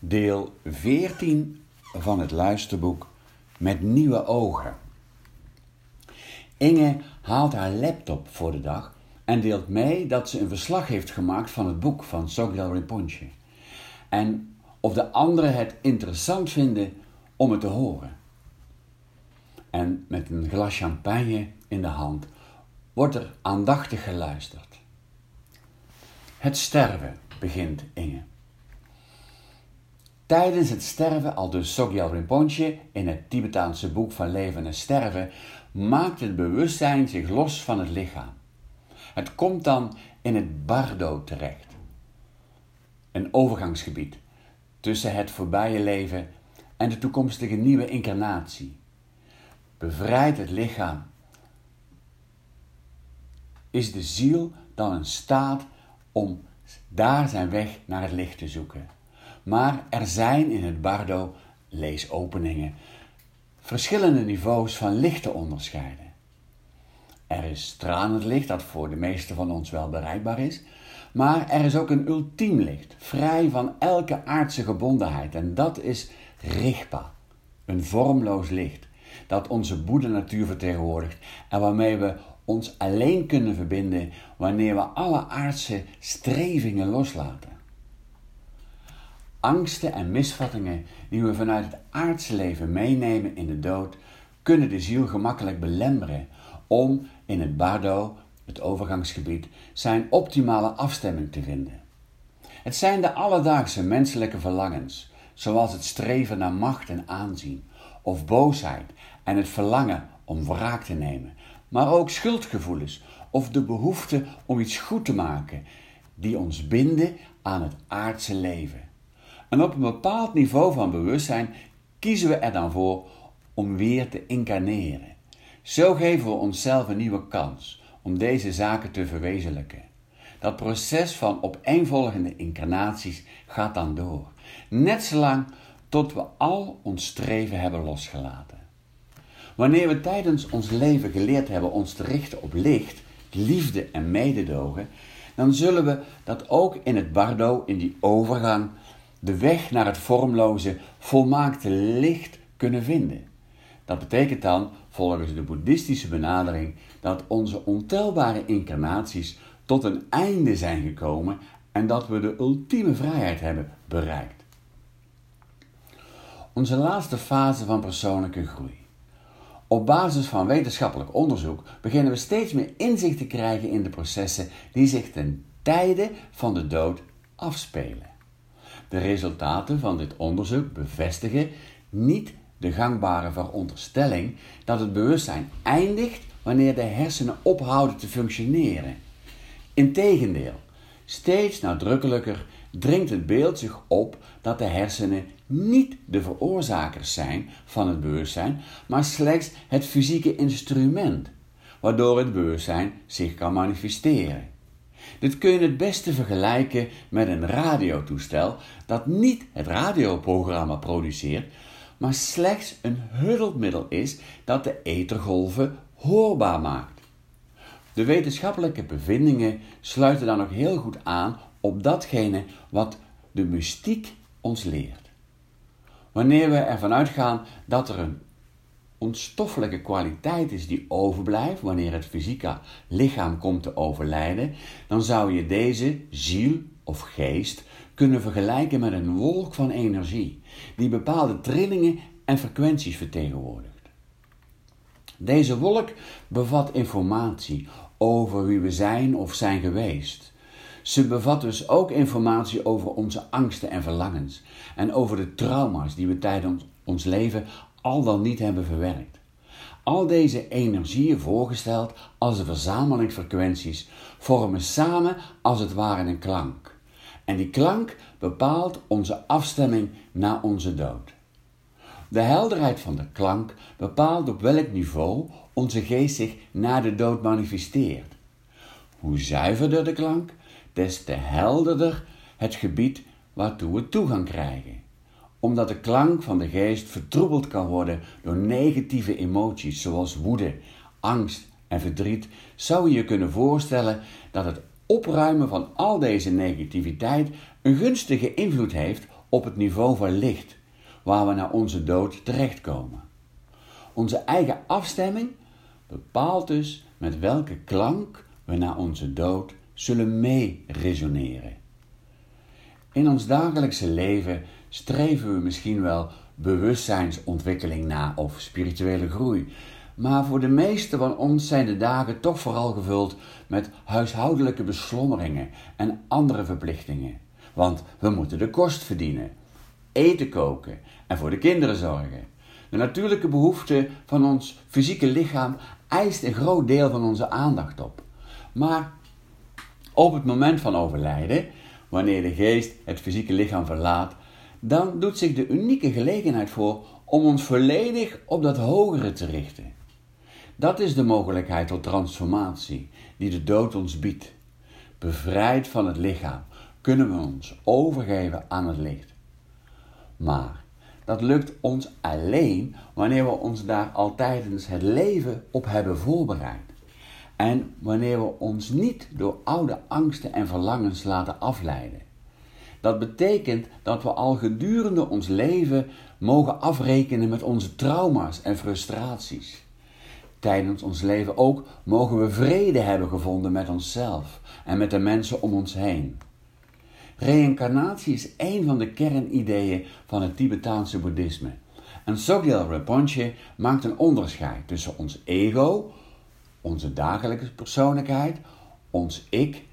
deel 14 van het luisterboek Met Nieuwe Ogen. Inge haalt haar laptop voor de dag en deelt mee dat ze een verslag heeft gemaakt van het boek van Sogyal Rinpoche. En of de anderen het interessant vinden om het te horen. En met een glas champagne in de hand wordt er aandachtig geluisterd. Het sterven begint Inge. Tijdens het sterven, al dus Sogyal Rinpoche in het Tibetaanse boek van leven en sterven, maakt het bewustzijn zich los van het lichaam. Het komt dan in het bardo terecht. Een overgangsgebied tussen het voorbije leven en de toekomstige nieuwe incarnatie. Bevrijdt het lichaam. Is de ziel dan in staat om daar zijn weg naar het licht te zoeken? Maar er zijn in het bardo leesopeningen verschillende niveaus van licht te onderscheiden. Er is stralend licht dat voor de meesten van ons wel bereikbaar is, maar er is ook een ultiem licht, vrij van elke aardse gebondenheid, en dat is Rigpa, een vormloos licht dat onze boede-natuur vertegenwoordigt en waarmee we ons alleen kunnen verbinden wanneer we alle aardse strevingen loslaten. Angsten en misvattingen die we vanuit het aardse leven meenemen in de dood, kunnen de ziel gemakkelijk belemmeren om in het bardo, het overgangsgebied, zijn optimale afstemming te vinden. Het zijn de alledaagse menselijke verlangens, zoals het streven naar macht en aanzien, of boosheid en het verlangen om wraak te nemen, maar ook schuldgevoelens of de behoefte om iets goed te maken, die ons binden aan het aardse leven. En op een bepaald niveau van bewustzijn kiezen we er dan voor om weer te incarneren. Zo geven we onszelf een nieuwe kans om deze zaken te verwezenlijken. Dat proces van opeenvolgende incarnaties gaat dan door, net zolang tot we al ons streven hebben losgelaten. Wanneer we tijdens ons leven geleerd hebben ons te richten op licht, liefde en mededogen, dan zullen we dat ook in het bardo, in die overgang, de weg naar het vormloze, volmaakte licht kunnen vinden. Dat betekent dan, volgens de boeddhistische benadering, dat onze ontelbare incarnaties tot een einde zijn gekomen en dat we de ultieme vrijheid hebben bereikt. Onze laatste fase van persoonlijke groei. Op basis van wetenschappelijk onderzoek beginnen we steeds meer inzicht te krijgen in de processen die zich ten tijde van de dood afspelen. De resultaten van dit onderzoek bevestigen niet de gangbare veronderstelling dat het bewustzijn eindigt wanneer de hersenen ophouden te functioneren. Integendeel, steeds nadrukkelijker dringt het beeld zich op dat de hersenen niet de veroorzakers zijn van het bewustzijn, maar slechts het fysieke instrument waardoor het bewustzijn zich kan manifesteren. Dit kun je het beste vergelijken met een radiotoestel dat niet het radioprogramma produceert, maar slechts een hulpmiddel is dat de ethergolven hoorbaar maakt. De wetenschappelijke bevindingen sluiten dan ook heel goed aan op datgene wat de mystiek ons leert. Wanneer we ervan uitgaan dat er een onstoffelijke kwaliteit is die overblijft wanneer het fysieke lichaam komt te overlijden, dan zou je deze ziel of geest kunnen vergelijken met een wolk van energie die bepaalde trillingen en frequenties vertegenwoordigt. Deze wolk bevat informatie over wie we zijn of zijn geweest. Ze bevat dus ook informatie over onze angsten en verlangens en over de trauma's die we tijdens ons leven al dan niet hebben verwerkt. Al deze energieën voorgesteld als een verzameling frequenties vormen samen als het ware een klank. En die klank bepaalt onze afstemming na onze dood. De helderheid van de klank bepaalt op welk niveau onze geest zich na de dood manifesteert. Hoe zuiverder de klank, des te helderder het gebied waartoe we toegang krijgen omdat de klank van de geest vertroebeld kan worden door negatieve emoties zoals woede, angst en verdriet, zou je je kunnen voorstellen dat het opruimen van al deze negativiteit een gunstige invloed heeft op het niveau van licht, waar we naar onze dood terechtkomen. Onze eigen afstemming bepaalt dus met welke klank we naar onze dood zullen mee resoneren. In ons dagelijkse leven streven we misschien wel bewustzijnsontwikkeling na of spirituele groei. Maar voor de meeste van ons zijn de dagen toch vooral gevuld met huishoudelijke beslommeringen en andere verplichtingen. Want we moeten de kost verdienen, eten koken en voor de kinderen zorgen. De natuurlijke behoefte van ons fysieke lichaam eist een groot deel van onze aandacht op. Maar op het moment van overlijden, wanneer de geest het fysieke lichaam verlaat, dan doet zich de unieke gelegenheid voor om ons volledig op dat hogere te richten. Dat is de mogelijkheid tot transformatie die de dood ons biedt. Bevrijd van het lichaam kunnen we ons overgeven aan het licht. Maar dat lukt ons alleen wanneer we ons daar al tijdens het leven op hebben voorbereid. En wanneer we ons niet door oude angsten en verlangens laten afleiden. Dat betekent dat we al gedurende ons leven mogen afrekenen met onze trauma's en frustraties. Tijdens ons leven ook mogen we vrede hebben gevonden met onszelf en met de mensen om ons heen. Reïncarnatie is een van de kernideeën van het Tibetaanse boeddhisme. En Sogyal Rinpoche maakt een onderscheid tussen ons ego, onze dagelijkse persoonlijkheid, ons ik,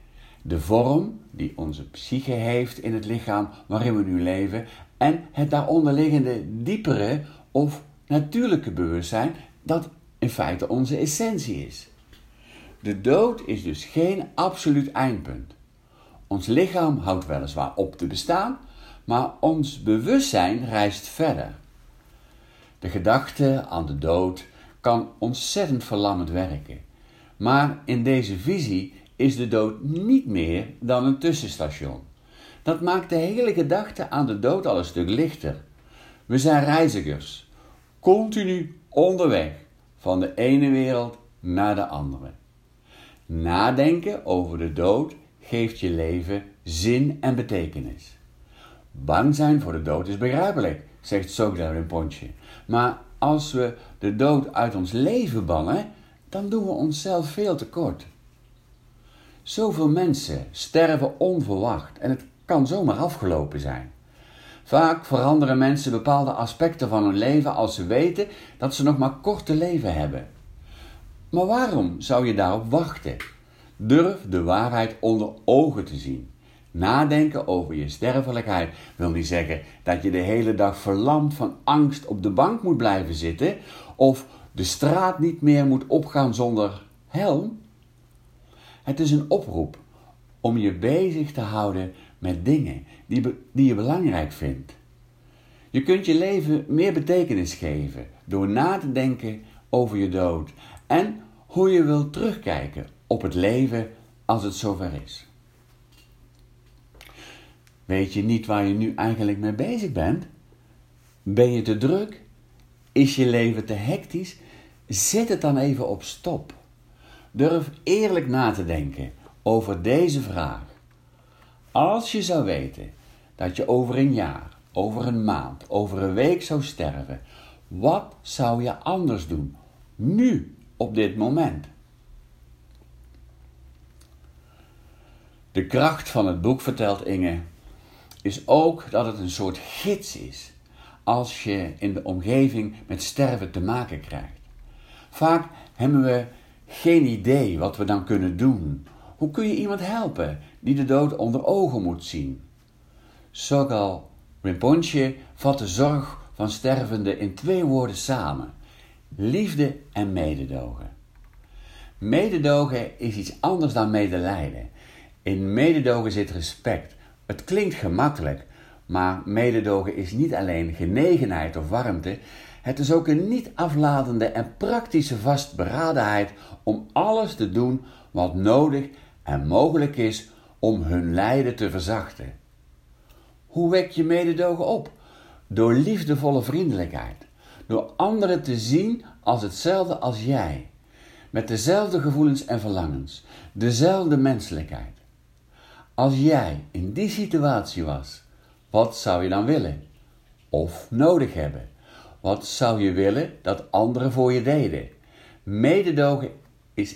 de vorm die onze psyche heeft in het lichaam waarin we nu leven en het daaronderliggende diepere of natuurlijke bewustzijn dat in feite onze essentie is. De dood is dus geen absoluut eindpunt. Ons lichaam houdt weliswaar op te bestaan, maar ons bewustzijn reist verder. De gedachte aan de dood kan ontzettend verlammend werken. Maar in deze visie is de dood niet meer dan een tussenstation. Dat maakt de hele gedachte aan de dood al een stuk lichter. We zijn reizigers, continu onderweg van de ene wereld naar de andere. Nadenken over de dood geeft je leven zin en betekenis. Bang zijn voor de dood is begrijpelijk, zegt Sogda Rinpoche. Maar als we de dood uit ons leven bannen, dan doen we onszelf veel tekort. Zoveel mensen sterven onverwacht en het kan zomaar afgelopen zijn. Vaak veranderen mensen bepaalde aspecten van hun leven als ze weten dat ze nog maar kort te leven hebben. Maar waarom zou je daarop wachten? Durf de waarheid onder ogen te zien. Nadenken over je sterfelijkheid wil niet zeggen dat je de hele dag verlamd van angst op de bank moet blijven zitten of de straat niet meer moet opgaan zonder helm. Het is een oproep om je bezig te houden met dingen die, die je belangrijk vindt. Je kunt je leven meer betekenis geven door na te denken over je dood en hoe je wilt terugkijken op het leven als het zover is. Weet je niet waar je nu eigenlijk mee bezig bent? Ben je te druk? Is je leven te hectisch? Zet het dan even op stop. Durf eerlijk na te denken over deze vraag. Als je zou weten dat je over een jaar, over een maand, over een week zou sterven, wat zou je anders doen? Nu, op dit moment. De kracht van het boek, vertelt Inge, is ook dat het een soort gids is als je in de omgeving met sterven te maken krijgt. Vaak hebben we geen idee wat we dan kunnen doen. Hoe kun je iemand helpen die de dood onder ogen moet zien? Sogal Rinpoche vat de zorg van stervenden in twee woorden samen: liefde en mededogen. Mededogen is iets anders dan medelijden. In mededogen zit respect. Het klinkt gemakkelijk, maar mededogen is niet alleen genegenheid of warmte, het is ook een niet aflatende en praktische vastberadenheid om alles te doen wat nodig en mogelijk is om hun lijden te verzachten. Hoe wek je mededogen op? Door liefdevolle vriendelijkheid, door anderen te zien als hetzelfde als jij, met dezelfde gevoelens en verlangens, dezelfde menselijkheid. Als jij in die situatie was, Wat zou je dan willen? Of nodig hebben? Wat zou je willen dat anderen voor je deden? Mededogen is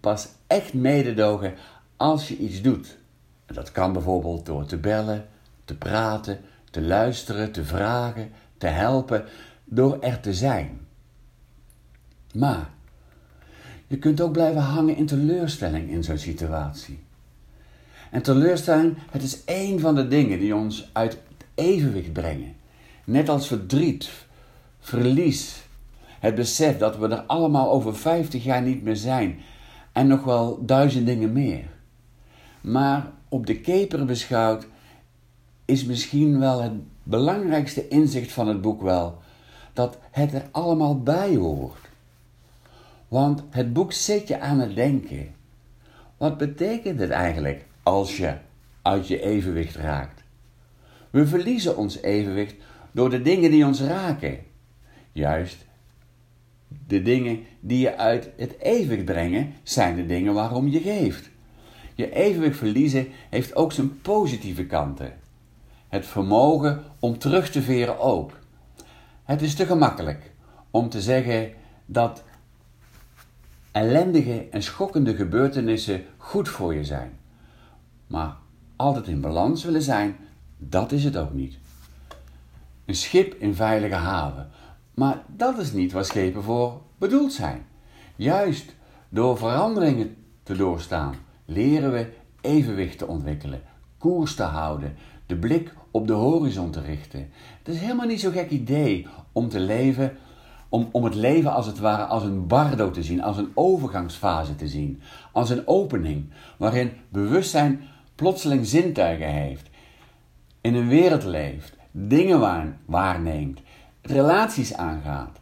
pas echt mededogen als je iets doet. Dat kan bijvoorbeeld door te bellen, te praten, te luisteren, te vragen, te helpen, door er te zijn. Maar je kunt ook blijven hangen in teleurstelling in zo'n situatie. En teleurstelling, het is één van de dingen die ons uit evenwicht brengen. Net als verdriet, verlies, het besef dat we er allemaal over 50 jaar niet meer zijn en nog wel duizend dingen meer. Maar op de keper beschouwd is misschien wel het belangrijkste inzicht van het boek wel dat het er allemaal bij hoort. Want het boek zet je aan het denken. Wat betekent het eigenlijk als je uit je evenwicht raakt? We verliezen ons evenwicht door de dingen die ons raken. Juist, de dingen die je uit het evenwicht brengen, zijn de dingen waarom je geeft. Je evenwicht verliezen heeft ook zijn positieve kanten. Het vermogen om terug te veren ook. Het is te gemakkelijk om te zeggen dat ellendige en schokkende gebeurtenissen goed voor je zijn. Maar altijd in balans willen zijn, dat is het ook niet. Een schip in veilige haven. Maar dat is niet waar schepen voor bedoeld zijn. Juist door veranderingen te doorstaan, leren we evenwicht te ontwikkelen, koers te houden, de blik op de horizon te richten. Het is helemaal niet zo'n gek idee om te leven, om, om het leven als het ware als een bardo te zien, als een overgangsfase te zien, als een opening waarin bewustzijn plotseling zintuigen heeft, in een wereld leeft, dingen waarneemt, relaties aangaat,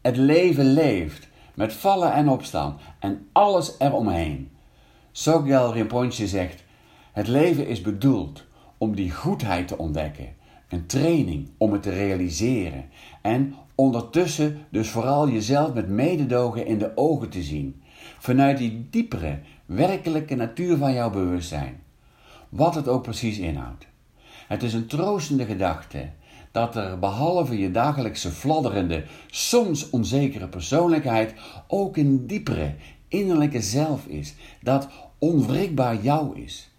het leven leeft met vallen en opstaan en alles eromheen. Sogyal Rinpoche zegt: Het leven is bedoeld om die goedheid te ontdekken, een training om het te realiseren en ondertussen dus vooral jezelf met mededogen in de ogen te zien, vanuit die diepere, werkelijke natuur van jouw bewustzijn, wat het ook precies inhoudt. Het is een troostende gedachte dat er behalve je dagelijkse fladderende, soms onzekere persoonlijkheid ook een diepere, innerlijke zelf is, dat onwrikbaar jou is,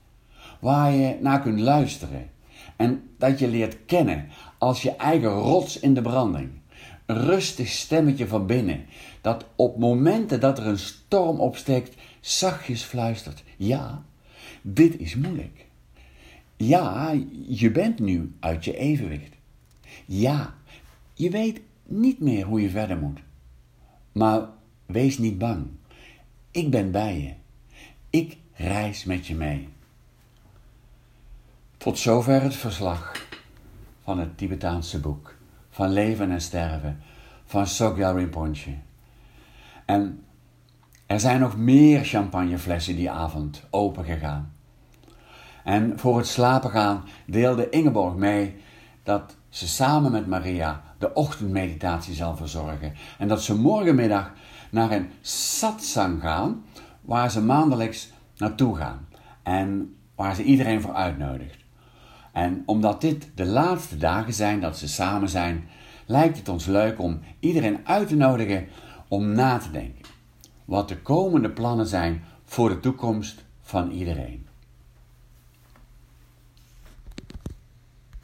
waar je naar kunt luisteren en dat je leert kennen als je eigen rots in de branding. Een rustig stemmetje van binnen, dat op momenten dat er een storm opsteekt, zachtjes fluistert: Ja, dit is moeilijk. Ja, je bent nu uit je evenwicht. Ja, je weet niet meer hoe je verder moet. Maar wees niet bang. Ik ben bij je. Ik reis met je mee. Tot zover het verslag van het Tibetaanse boek van leven en sterven van Sogyal Rinpoche. En er zijn nog meer champagneflessen die avond opengegaan. En voor het slapen gaan deelde Ingeborg mee dat ze samen met Maria de ochtendmeditatie zal verzorgen. En dat ze morgenmiddag naar een satsang gaan, waar ze maandelijks naartoe gaan. En waar ze iedereen voor uitnodigt. En omdat dit de laatste dagen zijn dat ze samen zijn, lijkt het ons leuk om iedereen uit te nodigen om na te denken. Wat de komende plannen zijn voor de toekomst van iedereen.